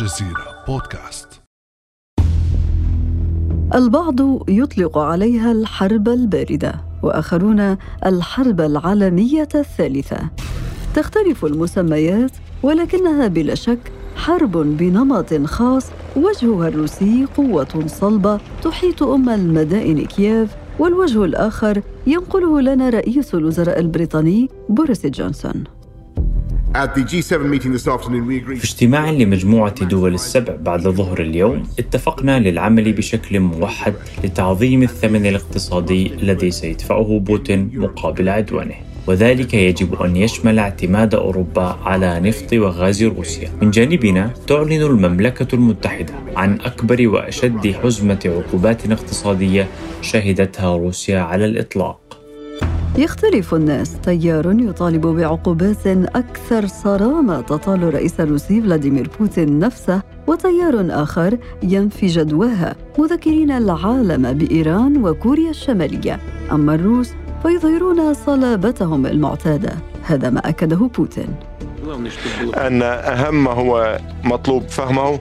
الجزيرة بودكاست. البعض يطلق عليها الحرب الباردة وآخرون الحرب العالمية الثالثة. تختلف المسميات ولكنها بلا شك حرب بنمط خاص وجهها الروسي قوة صلبة تحيط أم المدائن كييف والوجه الآخر ينقله لنا رئيس الوزراء البريطاني بوريس جونسون. في اجتماع لمجموعة دول السبع بعد ظهر اليوم اتفقنا للعمل بشكل موحد لتعظيم الثمن الاقتصادي الذي سيدفعه بوتين مقابل عدوانه. وذلك يجب أن يشمل اعتماد أوروبا على نفط وغاز روسيا. من جانبنا تعلن المملكة المتحدة عن أكبر وأشد حزمة عقوبات اقتصادية شهدتها روسيا على الإطلاق. يختلف الناس. تيار يطالب بعقوبات أكثر صرامة. تطال الرئيس الروسي فلاديمير بوتين نفسه وتيار آخر ينفي جدواها. مذكرين العالم بإيران وكوريا الشمالية. أما الروس فيظهرون صلابتهم المعتادة. هذا ما أكده بوتين. أن أهم ما هو مطلوب فهمه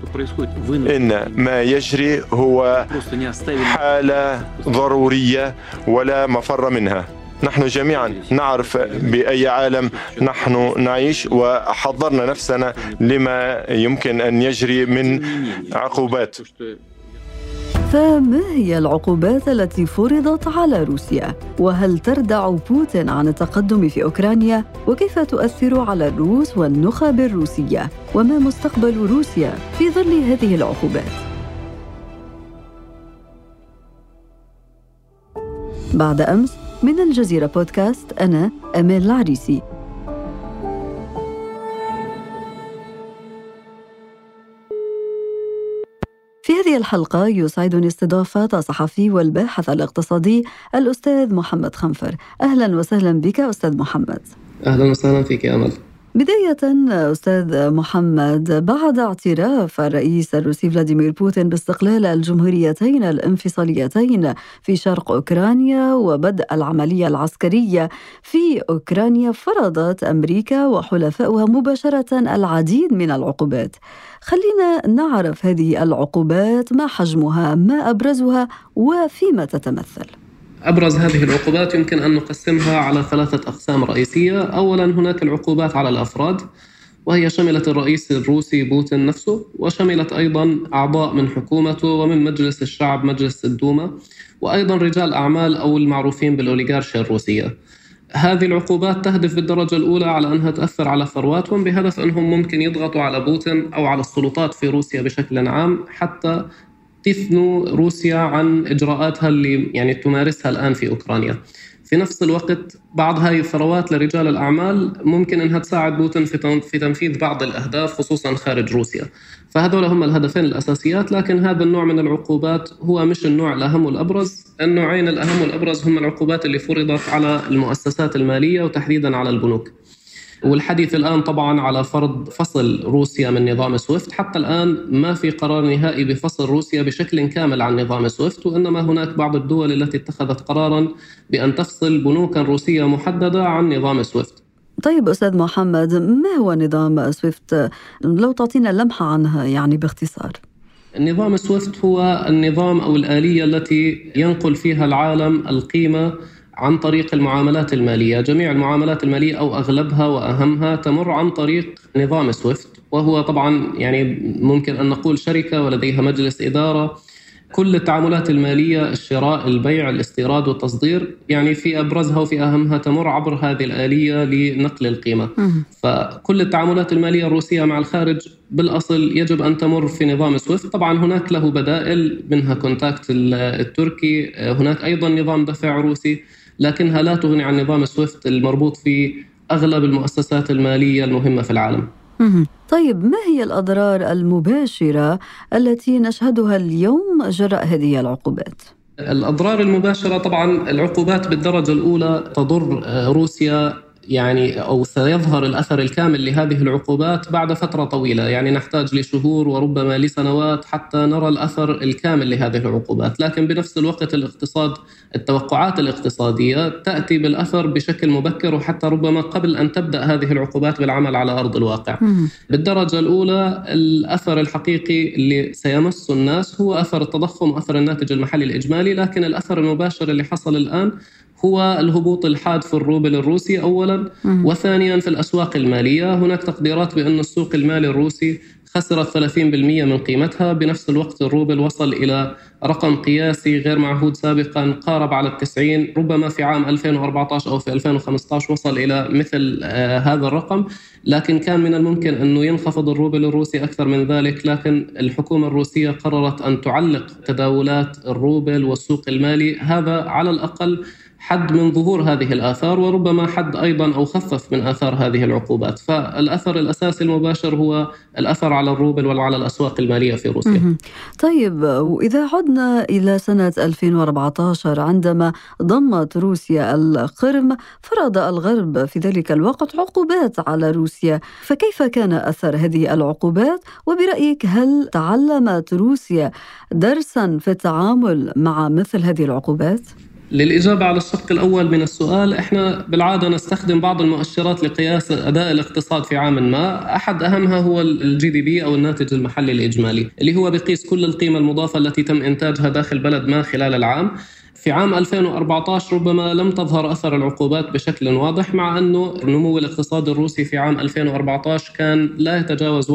إن ما يجري هو حالة ضرورية ولا مفر منها. نحن جميعا نعرف بأي عالم نحن نعيش وحضرنا نفسنا لما يمكن أن يجري من عقوبات فما هي العقوبات التي فرضت على روسيا؟ وهل تردع بوتين عن التقدم في أوكرانيا؟ وكيف تؤثر على الروس والنخب الروسية؟ وما مستقبل روسيا في ظل هذه العقوبات؟ بعد أمس من الجزيرة بودكاست أنا أمال العريسي. في هذه الحلقة يسعدني استضافة الصحفي والباحث الاقتصادي الأستاذ محمد خنفر. أهلا وسهلا بك أستاذ محمد. أهلا وسهلا فيك يا أمل. بداية أستاذ محمد بعد اعتراف الرئيس الروسي فلاديمير بوتين باستقلال الجمهوريتين الانفصاليتين في شرق أوكرانيا وبدء العملية العسكرية في أوكرانيا فرضت أمريكا وحلفائها مباشرة العديد من العقوبات. خلينا نعرف هذه العقوبات ما حجمها ما أبرزها وفيما تتمثل. أبرز هذه العقوبات يمكن أن نقسمها على ثلاثة أقسام رئيسية. أولا هناك العقوبات على الأفراد وهي شملت الرئيس الروسي بوتين نفسه وشملت أيضا أعضاء من حكومته ومن مجلس الشعب مجلس الدوما وأيضا رجال أعمال أو المعروفين بالأوليغارشيا الروسية. هذه العقوبات تهدف بالدرجة الأولى على أنها تأثر على ثرواتهم بهدف أنهم ممكن يضغطوا على بوتين أو على السلطات في روسيا بشكل عام حتى تثني روسيا عن إجراءاتها اللي يعني تمارسها الآن في أوكرانيا. في نفس الوقت بعض هذه الثروات لرجال الأعمال ممكن إنها تساعد بوتين في في تنفيذ بعض الأهداف خصوصا خارج روسيا. فهذول هم الهدفين الأساسيات لكن هذا النوع من العقوبات هو مش النوع الأهم والأبرز، النوعين الأهم والأبرز هم العقوبات اللي فرضت على المؤسسات المالية وتحديدا على البنوك. والحديث الآن طبعا على فرض فصل روسيا من نظام سويفت. حتى الآن ما في قرار نهائي بفصل روسيا بشكل كامل عن نظام سويفت وإنما هناك بعض الدول التي اتخذت قرارا بأن تفصل بنوكا روسية محددة عن نظام سويفت. طيب أستاذ محمد ما هو نظام سويفت؟ لو تعطينا لمحة عنها يعني باختصار. النظام سويفت هو النظام أو الآلية التي ينقل فيها العالم القيمة عن طريق المعاملات المالية، جميع المعاملات المالية أو أغلبها وأهمها تمر عن طريق نظام سويفت وهو طبعا يعني ممكن أن نقول شركة ولديها مجلس إدارة. كل التعاملات المالية الشراء، البيع، الاستيراد والتصدير يعني في أبرزها وفي أهمها تمر عبر هذه الآلية لنقل القيمة. فكل التعاملات المالية الروسية مع الخارج بالأصل يجب أن تمر في نظام سويفت، طبعا هناك له بدائل منها كونتاكت التركي، هناك أيضا نظام دفع روسي. لكنها لا تغني عن نظام سويفت المربوط في أغلب المؤسسات المالية المهمة في العالم. طيب ما هي الأضرار المباشرة التي نشهدها اليوم جراء هذه العقوبات؟ الأضرار المباشرة طبعا العقوبات بالدرجة الأولى تضر روسيا يعني أو سيظهر الأثر الكامل لهذه العقوبات بعد فترة طويلة، يعني نحتاج لشهور وربما لسنوات حتى نرى الأثر الكامل لهذه العقوبات، لكن بنفس الوقت الاقتصاد التوقعات الاقتصادية تأتي بالأثر بشكل مبكر وحتى ربما قبل أن تبدأ هذه العقوبات بالعمل على أرض الواقع. بالدرجة الأولى الأثر الحقيقي اللي سيمس الناس هو أثر التضخم واثر الناتج المحلي الإجمالي، لكن الأثر المباشر اللي حصل الآن هو الهبوط الحاد في الروبل الروسي اولا وثانيا في الأسواق المالية. هناك تقديرات بأن السوق المالي الروسي خسرت 30% من قيمتها. بنفس الوقت الروبل وصل إلى رقم قياسي غير معهود سابقا قارب على التسعين. ربما في عام 2014 أو في 2015 وصل إلى مثل آه هذا الرقم. لكن كان من الممكن أنه ينخفض الروبل الروسي أكثر من ذلك. لكن الحكومة الروسية قررت أن تعلق تداولات الروبل والسوق المالي. هذا على الأقل حد من ظهور هذه الآثار وربما حد أيضا أو خفف من آثار هذه العقوبات. فالأثر الأساسي المباشر هو الأثر على الروبل وعلى الأسواق المالية في روسيا. طيب وإذا عدنا إلى سنة 2014 عندما ضمت روسيا القرم فرض الغرب في ذلك الوقت عقوبات على روسيا. فكيف كان أثر هذه العقوبات؟ وبرأيك هل تعلمت روسيا درسا في التعامل مع مثل هذه العقوبات؟ للإجابة على الشق الأول من السؤال إحنا بالعادة نستخدم بعض المؤشرات لقياس أداء الاقتصاد في عام ما. أحد أهمها هو الجي دي بي أو الناتج المحلي الإجمالي اللي هو بقيس كل القيمة المضافة التي تم إنتاجها داخل بلد ما خلال العام. في عام 2014 ربما لم تظهر أثر العقوبات بشكل واضح مع أنه نمو الاقتصاد الروسي في عام 2014 كان لا يتجاوز 1%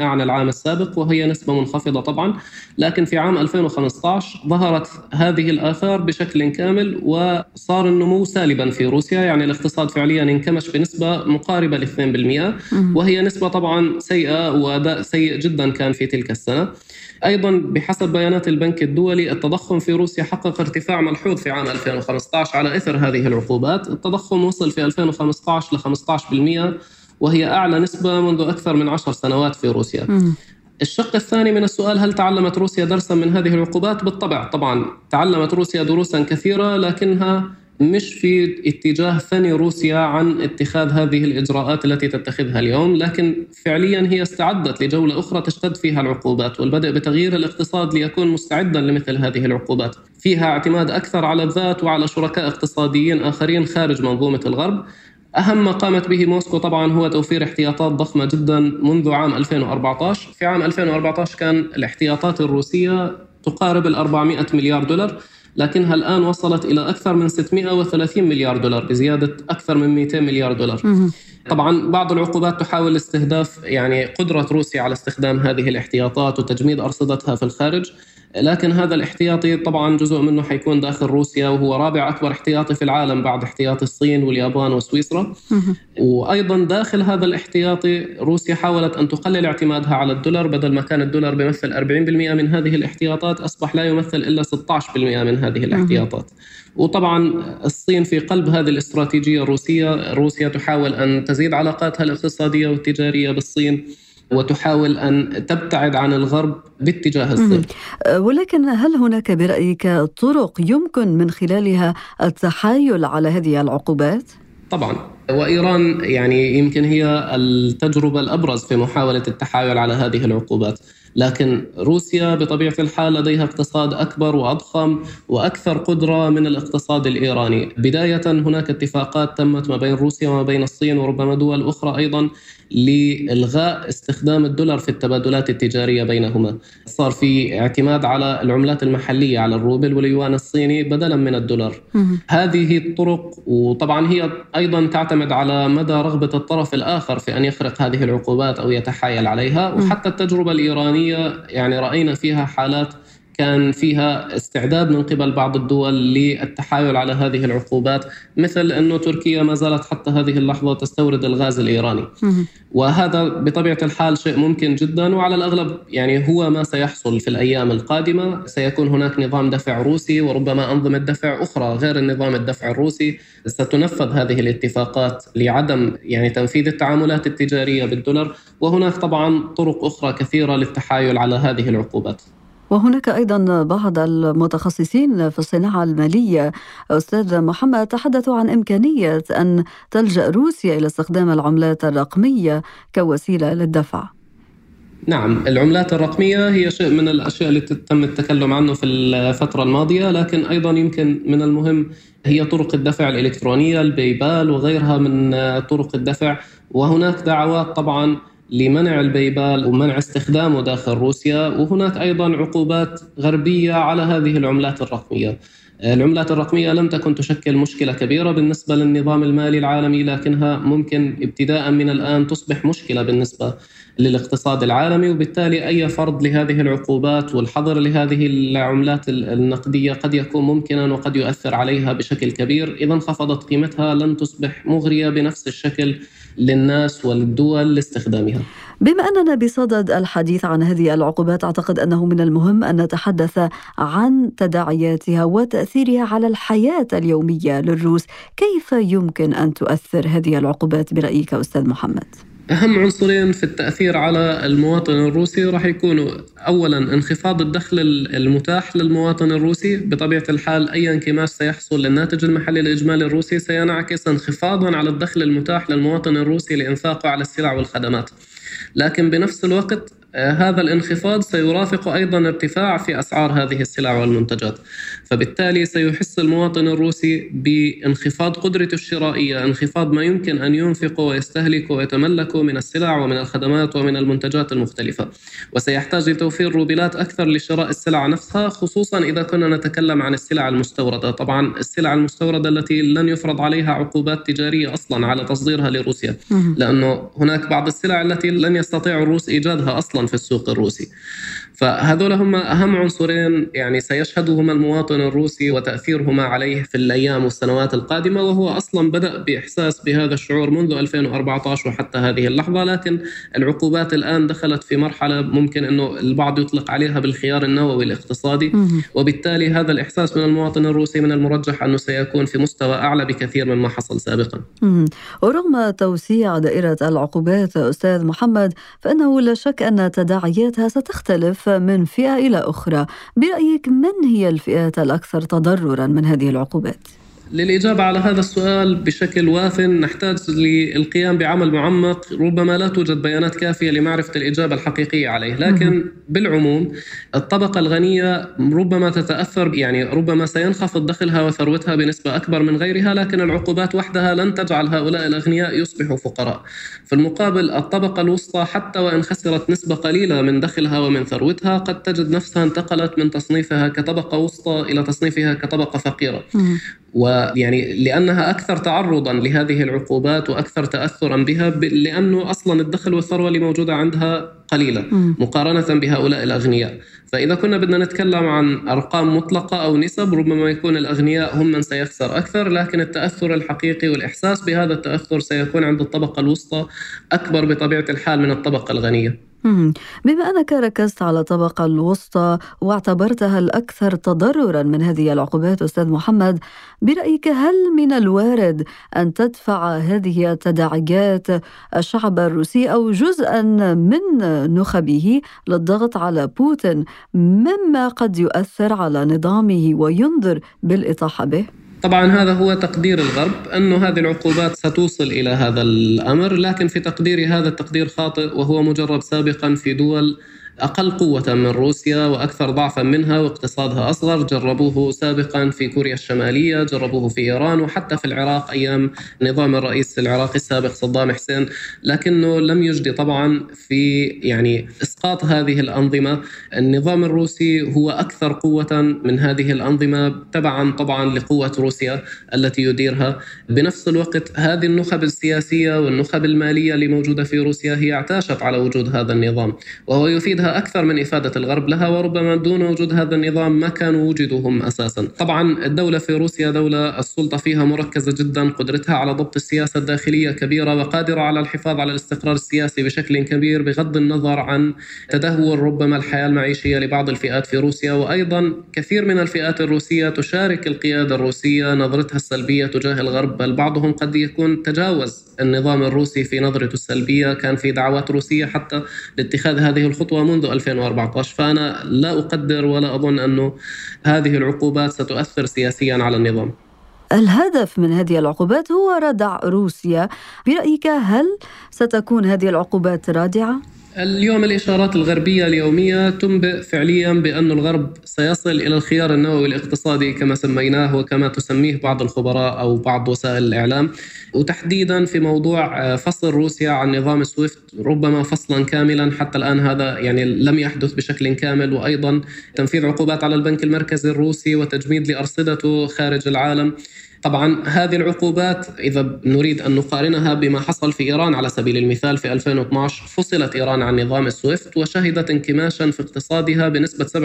عن العام السابق وهي نسبة منخفضة طبعا. لكن في عام 2015 ظهرت هذه الآثار بشكل كامل وصار النمو سالبا في روسيا. يعني الاقتصاد فعليا انكمش بنسبة مقاربة ل 2% وهي نسبة طبعا سيئة وأداء سيء جدا كان في تلك السنة. أيضا بحسب بيانات البنك الدولي التضخم في روسيا حقق ارتفاع ملحوظ في عام 2015 على إثر هذه العقوبات، التضخم وصل في 2015 ل 15% وهي أعلى نسبة منذ أكثر من عشر سنوات في روسيا. الشق الثاني من السؤال هل تعلمت روسيا درسا من هذه العقوبات؟ بالطبع طبعا تعلمت روسيا دروسا كثيرة لكنها مش في اتجاه ثني روسيا عن اتخاذ هذه الإجراءات التي تتخذها اليوم، لكن فعليا هي استعدت لجولة أخرى تشتد فيها العقوبات والبدء بتغيير الاقتصاد ليكون مستعدا لمثل هذه العقوبات. فيها اعتماد أكثر على الذات وعلى شركاء اقتصاديين آخرين خارج منظومة الغرب. أهم ما قامت به موسكو طبعا هو توفير احتياطات ضخمة جدا منذ عام 2014 في عام 2014 كان الاحتياطات الروسية تقارب ال 400 مليار دولار لكنها الآن وصلت إلى أكثر من 630 مليار دولار بزيادة أكثر من 200 مليار دولار. طبعا بعض العقوبات تحاول استهداف يعني قدرة روسيا على استخدام هذه الاحتياطات وتجميد أرصدتها في الخارج. لكن هذا الاحتياطي طبعا جزء منه حيكون داخل روسيا وهو رابع أكبر احتياطي في العالم بعد احتياطي الصين واليابان وسويسرا. وأيضا داخل هذا الاحتياطي روسيا حاولت أن تقلل اعتمادها على الدولار بدل ما كان الدولار بيمثل 40% من هذه الاحتياطات أصبح لا يمثل إلا 16% من هذه الاحتياطات. وطبعا الصين في قلب هذه الاستراتيجية الروسية روسيا تحاول أن تزيد علاقاتها الاقتصادية والتجارية بالصين. وتحاول أن تبتعد عن الغرب باتجاه الصين. أه، ولكن هل هناك برأيك طرق يمكن من خلالها التحايل على هذه العقوبات؟ طبعا وإيران يعني يمكن هي التجربة الأبرز في محاولة التحايل على هذه العقوبات. لكن روسيا بطبيعة الحال لديها اقتصاد أكبر وأضخم وأكثر قدرة من الاقتصاد الإيراني، بداية هناك اتفاقات تمت ما بين روسيا وما بين الصين وربما دول أخرى أيضا لإلغاء استخدام الدولار في التبادلات التجارية بينهما، صار في اعتماد على العملات المحلية على الروبل واليوان الصيني بدلا من الدولار. هذه الطرق وطبعا هي أيضا تعتمد على مدى رغبة الطرف الآخر في أن يخرق هذه العقوبات أو يتحايل عليها، وحتى التجربة الإيرانية يعني رأينا فيها حالات كان فيها استعداد من قبل بعض الدول للتحايل على هذه العقوبات مثل أنه تركيا ما زالت حتى هذه اللحظة تستورد الغاز الإيراني. وهذا بطبيعة الحال شيء ممكن جدا وعلى الأغلب يعني هو ما سيحصل في الأيام القادمة. سيكون هناك نظام دفع روسي وربما أنظمة دفع أخرى غير النظام الدفع الروسي. ستنفذ هذه الاتفاقات لعدم يعني تنفيذ التعاملات التجارية بالدولار. وهناك طبعا طرق أخرى كثيرة للتحايل على هذه العقوبات. وهناك أيضا بعض المتخصصين في الصناعة المالية. أستاذ محمد تحدثوا عن إمكانية أن تلجأ روسيا إلى استخدام العملات الرقمية كوسيلة للدفع. نعم العملات الرقمية هي شيء من الأشياء اللي تم التكلم عنه في الفترة الماضية لكن أيضا يمكن من المهم هي طرق الدفع الإلكترونية البيبال وغيرها من طرق الدفع. وهناك دعوات طبعا لمنع البيبال ومنع استخدامه داخل روسيا وهناك أيضا عقوبات غربية على هذه العملات الرقمية. العملات الرقمية لم تكن تشكل مشكلة كبيرة بالنسبة للنظام المالي العالمي لكنها ممكن ابتداء من الآن تصبح مشكلة بالنسبة للاقتصاد العالمي وبالتالي أي فرض لهذه العقوبات والحظر لهذه العملات النقدية قد يكون ممكنا وقد يؤثر عليها بشكل كبير اذا انخفضت قيمتها لن تصبح مغرية بنفس الشكل للناس والدول لاستخدامها. بما أننا بصدد الحديث عن هذه العقوبات أعتقد أنه من المهم أن نتحدث عن تداعياتها وتأثيرها على الحياة اليومية للروس، كيف يمكن أن تؤثر هذه العقوبات برأيك أستاذ محمد؟ أهم عنصرين في التأثير على المواطن الروسي راح يكونوا أولا انخفاض الدخل المتاح للمواطن الروسي. بطبيعة الحال أي انكماش سيحصل للناتج المحلي الإجمالي الروسي سينعكس انخفاضا على الدخل المتاح للمواطن الروسي لإنفاقه على السلع والخدمات. لكن بنفس الوقت هذا الانخفاض سيرافق أيضا ارتفاع في أسعار هذه السلع والمنتجات. فبالتالي سيحس المواطن الروسي بانخفاض قدرته الشرائية انخفاض ما يمكن أن ينفقه ويستهلكه ويتملكه من السلع ومن الخدمات ومن المنتجات المختلفة. وسيحتاج لتوفير روبلات أكثر لشراء السلع نفسها خصوصا إذا كنا نتكلم عن السلع المستوردة. طبعا السلع المستوردة التي لن يفرض عليها عقوبات تجارية أصلا على تصديرها لروسيا. لأنه هناك بعض السلع التي لن يستطيع الروس إيجادها أصلا. في السوق الروسي. فهذول هم أهم عنصرين يعني سيشهدهما المواطن الروسي وتأثيرهما عليه في الأيام والسنوات القادمة وهو أصلا بدأ بإحساس بهذا الشعور منذ 2014 وحتى هذه اللحظة لكن العقوبات الآن دخلت في مرحلة ممكن إنه البعض يطلق عليها بالخيار النووي الاقتصادي. وبالتالي هذا الإحساس من المواطن الروسي من المرجح أنه سيكون في مستوى أعلى بكثير مما حصل سابقا. ورغم توسيع دائرة العقوبات أستاذ محمد فإنه لا شك أن تداعياتها ستختلف من فئة إلى أخرى برأيك من هي الفئات الأكثر تضررا من هذه العقوبات؟ للإجابة على هذا السؤال بشكل واف نحتاج للقيام بعمل معمق ربما لا توجد بيانات كافية لمعرفة الإجابة الحقيقية عليه. لكن بالعموم الطبقة الغنية ربما تتأثر يعني ربما سينخفض دخلها وثروتها بنسبة أكبر من غيرها لكن العقوبات وحدها لن تجعل هؤلاء الأغنياء يصبحوا فقراء. في المقابل الطبقة الوسطى حتى وإن خسرت نسبة قليلة من دخلها ومن ثروتها قد تجد نفسها انتقلت من تصنيفها كطبقة وسطى إلى تصنيفها كطبقة فقيرة. ويعني لأنها أكثر تعرضا لهذه العقوبات وأكثر تاثرا بها لأنه أصلا الدخل والثروة اللي موجودة عندها قليلة مقارنة بهؤلاء الأغنياء. فإذا كنا بدنا نتكلم عن أرقام مطلقة أو نسب ربما يكون الأغنياء هم من سيخسر أكثر لكن التأثر الحقيقي والإحساس بهذا التأثر سيكون عند الطبقة الوسطى أكبر بطبيعة الحال من الطبقة الغنية. بما أنك ركزت على الطبقة الوسطى واعتبرتها الأكثر تضررا من هذه العقوبات أستاذ محمد برأيك هل من الوارد أن تدفع هذه التداعيات الشعب الروسي أو جزءا من نخبه للضغط على بوتين مما قد يؤثر على نظامه وينذر بالإطاحة به؟ طبعا هذا هو تقدير الغرب أنه هذه العقوبات ستوصل إلى هذا الأمر لكن في تقديري هذا التقدير خاطئ وهو مجرد سابقا في دول أقل قوة من روسيا وأكثر ضعفا منها واقتصادها أصغر. جربوه سابقا في كوريا الشمالية جربوه في إيران وحتى في العراق أيام نظام الرئيس العراقي السابق صدام حسين لكنه لم يجدي طبعا في يعني إسقاط هذه الأنظمة. النظام الروسي هو أكثر قوة من هذه الأنظمة تبعا طبعا لقوة روسيا التي يديرها. بنفس الوقت هذه النخب السياسية والنخب المالية اللي موجودة في روسيا هي اعتاشت على وجود هذا النظام وهو أكثر من إفادة الغرب لها وربما دون وجود هذا النظام ما كانوا وجدوا هم أساسا. طبعا الدولة في روسيا دولة السلطة فيها مركزة جدا قدرتها على ضبط السياسة الداخلية كبيرة وقادرة على الحفاظ على الاستقرار السياسي بشكل كبير بغض النظر عن تدهور ربما الحياة المعيشية لبعض الفئات في روسيا. وأيضا كثير من الفئات الروسية تشارك القيادة الروسية نظرتها السلبية تجاه الغرب بل بعضهم قد يكون تجاوز النظام الروسي في نظرته السلبية. كان في دعوات روسية حتى لاتخاذ هذه الخطوة منذ منذ 2014 فأنا لا أقدر ولا أظن أنه هذه العقوبات ستؤثر سياسيا على النظام الهدف من هذه العقوبات هو ردع روسيا برأيك هل ستكون هذه العقوبات رادعة؟ اليوم الإشارات الغربية اليومية تنبئ فعليا بأن الغرب سيصل إلى الخيار النووي الاقتصادي كما سميناه وكما تسميه بعض الخبراء أو بعض وسائل الإعلام. وتحديدا في موضوع آه، فصل روسيا عن نظام سويفت ربما فصلا كاملا. حتى الآن هذا يعني لم يحدث بشكل كامل. وأيضا تنفيذ عقوبات على البنك المركزي الروسي وتجميد لأرصدته خارج العالم. طبعا هذه العقوبات إذا نريد أن نقارنها بما حصل في إيران على سبيل المثال في 2012 فصلت إيران عن نظام السويفت وشهدت انكماشا في اقتصادها بنسبة 7%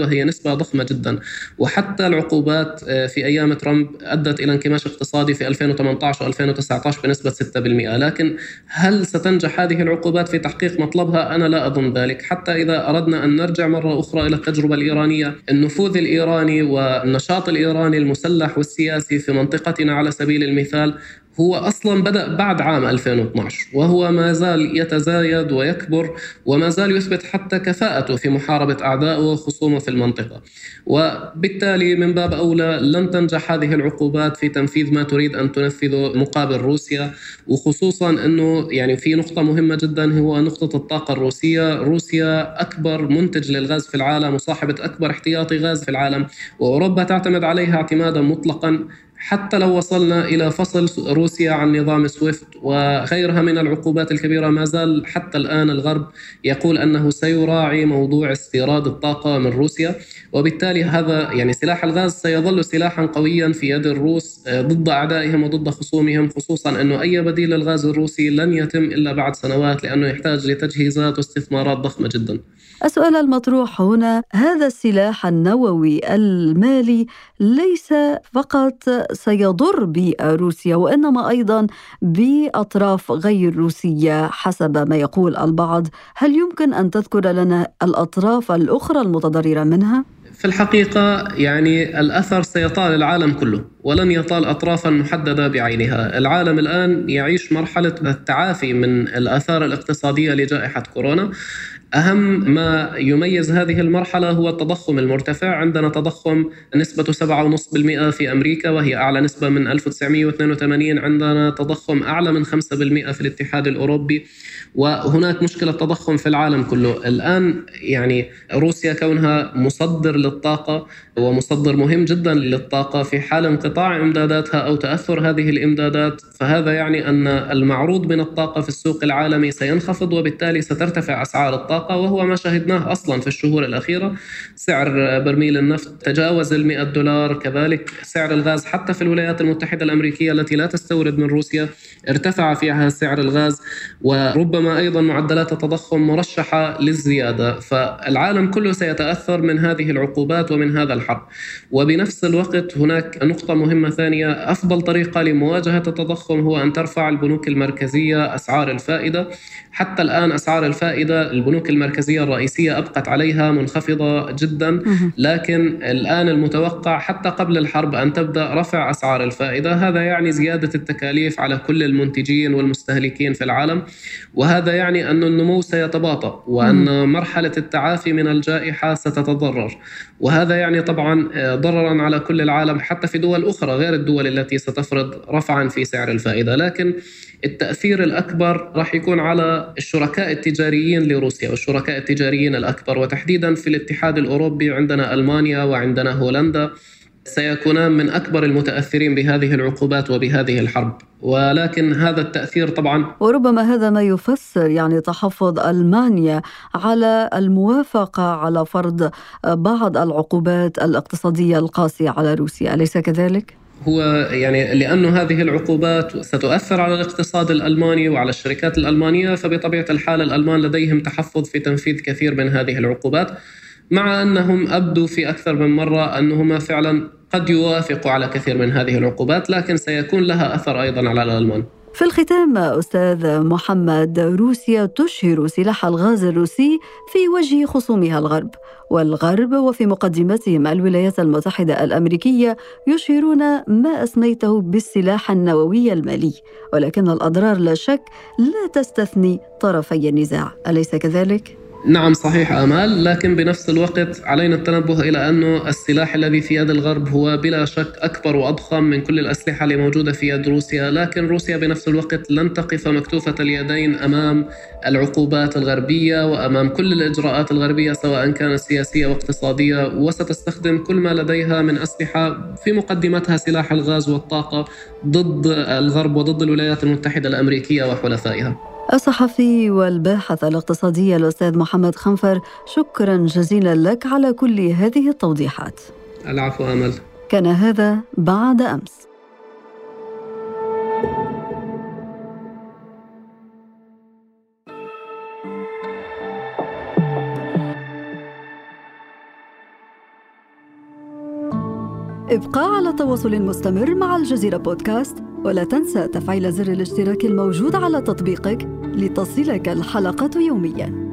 وهي نسبة ضخمة جدا. وحتى العقوبات آه، في أيام ترامب أدت إلى انكماش اقتصادي في 2018 و2019 بنسبة 6% لكن هل ستنجح هذه العقوبات في تحقيق مطلبها؟ أنا لا أظن ذلك. حتى إذا أردنا أن نرجع مرة أخرى إلى التجربة الإيرانية النفوذ الإيراني والنشاط الإيراني المسلح والسياسي في منطقتنا على سبيل المثال هو أصلا بدأ بعد عام 2012 وهو ما زال يتزايد ويكبر وما زال يثبت حتى كفاءته في محاربة أعدائه وخصومه في المنطقة. وبالتالي من باب أولى لن تنجح هذه العقوبات في تنفيذ ما تريد أن تنفذه مقابل روسيا وخصوصا أنه يعني في نقطة مهمة جدا هو نقطة الطاقة الروسية. روسيا أكبر منتج للغاز في العالم وصاحبة أكبر احتياطي غاز في العالم وأوروبا تعتمد عليها اعتمادا مطلقا. حتى لو وصلنا إلى فصل روسيا عن نظام سويفت وغيرها من العقوبات الكبيرة ما زال حتى الآن الغرب يقول أنه سيراعي موضوع استيراد الطاقة من روسيا وبالتالي هذا يعني سلاح الغاز سيظل سلاحا قويا في يد الروس آه، ضد أعدائهم وضد خصومهم خصوصا انه أي بديل للغاز الروسي لن يتم إلا بعد سنوات لأنه يحتاج لتجهيزات واستثمارات ضخمة جدا. السؤال المطروح هنا هذا السلاح النووي المالي ليس فقط سيضر بروسيا وانما أيضا بأطراف غير روسية حسب ما يقول البعض، هل يمكن أن تذكر لنا الأطراف الأخرى المتضررة منها؟ في الحقيقة يعني الأثر سيطال العالم كله ولن يطال أطرافا محددة بعينها. العالم الآن يعيش مرحلة التعافي من الآثار الاقتصادية لجائحة كورونا. أهم ما يميز هذه المرحلة هو التضخم المرتفع. عندنا تضخم نسبة 7.5% في أمريكا وهي أعلى نسبة من 1982 عندنا تضخم أعلى من 5% في الاتحاد الأوروبي. وهناك مشكلة تضخم في العالم كله. الآن يعني روسيا كونها مصدر للطاقة. ومصدر مهم جدا للطاقة في حال انقطاع إمداداتها أو تأثر هذه الإمدادات. فهذا يعني أن المعروض من الطاقة في السوق العالمي سينخفض وبالتالي سترتفع أسعار الطاقة وهو ما شهدناه أصلا في الشهور الأخيرة. سعر برميل النفط تجاوز ال 100 دولار. كذلك سعر الغاز حتى في الولايات المتحدة الأمريكية التي لا تستورد من روسيا ارتفع فيها سعر الغاز. وربما أيضا معدلات التضخم مرشحة للزيادة. فالعالم كله سيتأثر من هذه العقوبات ومن هذا الحرب. وبنفس الوقت هناك نقطة مهمة ثانية. أفضل طريقة لمواجهة التضخم هو أن ترفع البنوك المركزية أسعار الفائدة. حتى الآن أسعار الفائدة البنوك المركزية الرئيسية أبقت عليها منخفضة جدا. لكن الآن المتوقع حتى قبل الحرب أن تبدأ رفع أسعار الفائدة. هذا يعني زيادة التكاليف على كل المنتجين والمستهلكين في العالم. وهذا يعني أن النمو سيتباطأ وأن مرحلة التعافي من الجائحة ستتضرر. وهذا يعني طبعا آه، ضررا على كل العالم حتى في دول أخرى غير الدول التي ستفرض رفعا في سعر الفائدة. لكن التأثير الأكبر راح يكون على الشركاء التجاريين لروسيا والشركاء التجاريين الأكبر. وتحديدا في الاتحاد الأوروبي عندنا ألمانيا وعندنا هولندا. سيكونان من أكبر المتأثرين بهذه العقوبات وبهذه الحرب. ولكن هذا التأثير طبعا وربما هذا ما يفسر يعني تحفظ ألمانيا على الموافقة على فرض بعض العقوبات الاقتصادية القاسية على روسيا. أليس كذلك؟ هو يعني لأنه هذه العقوبات ستؤثر على الاقتصاد الألماني وعلى الشركات الألمانية فبطبيعة الحال الألمان لديهم تحفظ في تنفيذ كثير من هذه العقوبات. مع أنهم أبدوا في أكثر من مرة أنهما فعلا قد يوافقوا على كثير من هذه العقوبات لكن سيكون لها أثر أيضا على الألمان. في الختام أستاذ محمد روسيا تشهر سلاح الغاز الروسي في وجه خصومها الغرب. والغرب وفي مقدمتهم الولايات المتحدة الأمريكية يشهرون ما أسميته بالسلاح النووي المالي. ولكن الأضرار لا شك لا تستثني طرفي النزاع. أليس كذلك؟ نعم صحيح آمال لكن بنفس الوقت علينا التنبه إلى أنه السلاح الذي في يد الغرب هو بلا شك أكبر وأضخم من كل الأسلحة اللي موجودة في يد روسيا لكن روسيا بنفس الوقت لن تقف مكتوفة اليدين أمام العقوبات الغربية وأمام كل الإجراءات الغربية سواء كانت سياسية واقتصادية. وستستخدم كل ما لديها من أسلحة في مقدمتها سلاح الغاز والطاقة ضد الغرب وضد الولايات المتحدة الأمريكية وحلفائها. الصحفي والباحث الاقتصادي الأستاذ محمد خنفر شكرا جزيلا لك على كل هذه التوضيحات. العفو أمل. كان هذا بعد أمس. ابقى على تواصل مستمر مع الجزيرة بودكاست. ولا تنسى تفعيل زر الاشتراك الموجود على تطبيقك لتصلك الحلقة يومياً.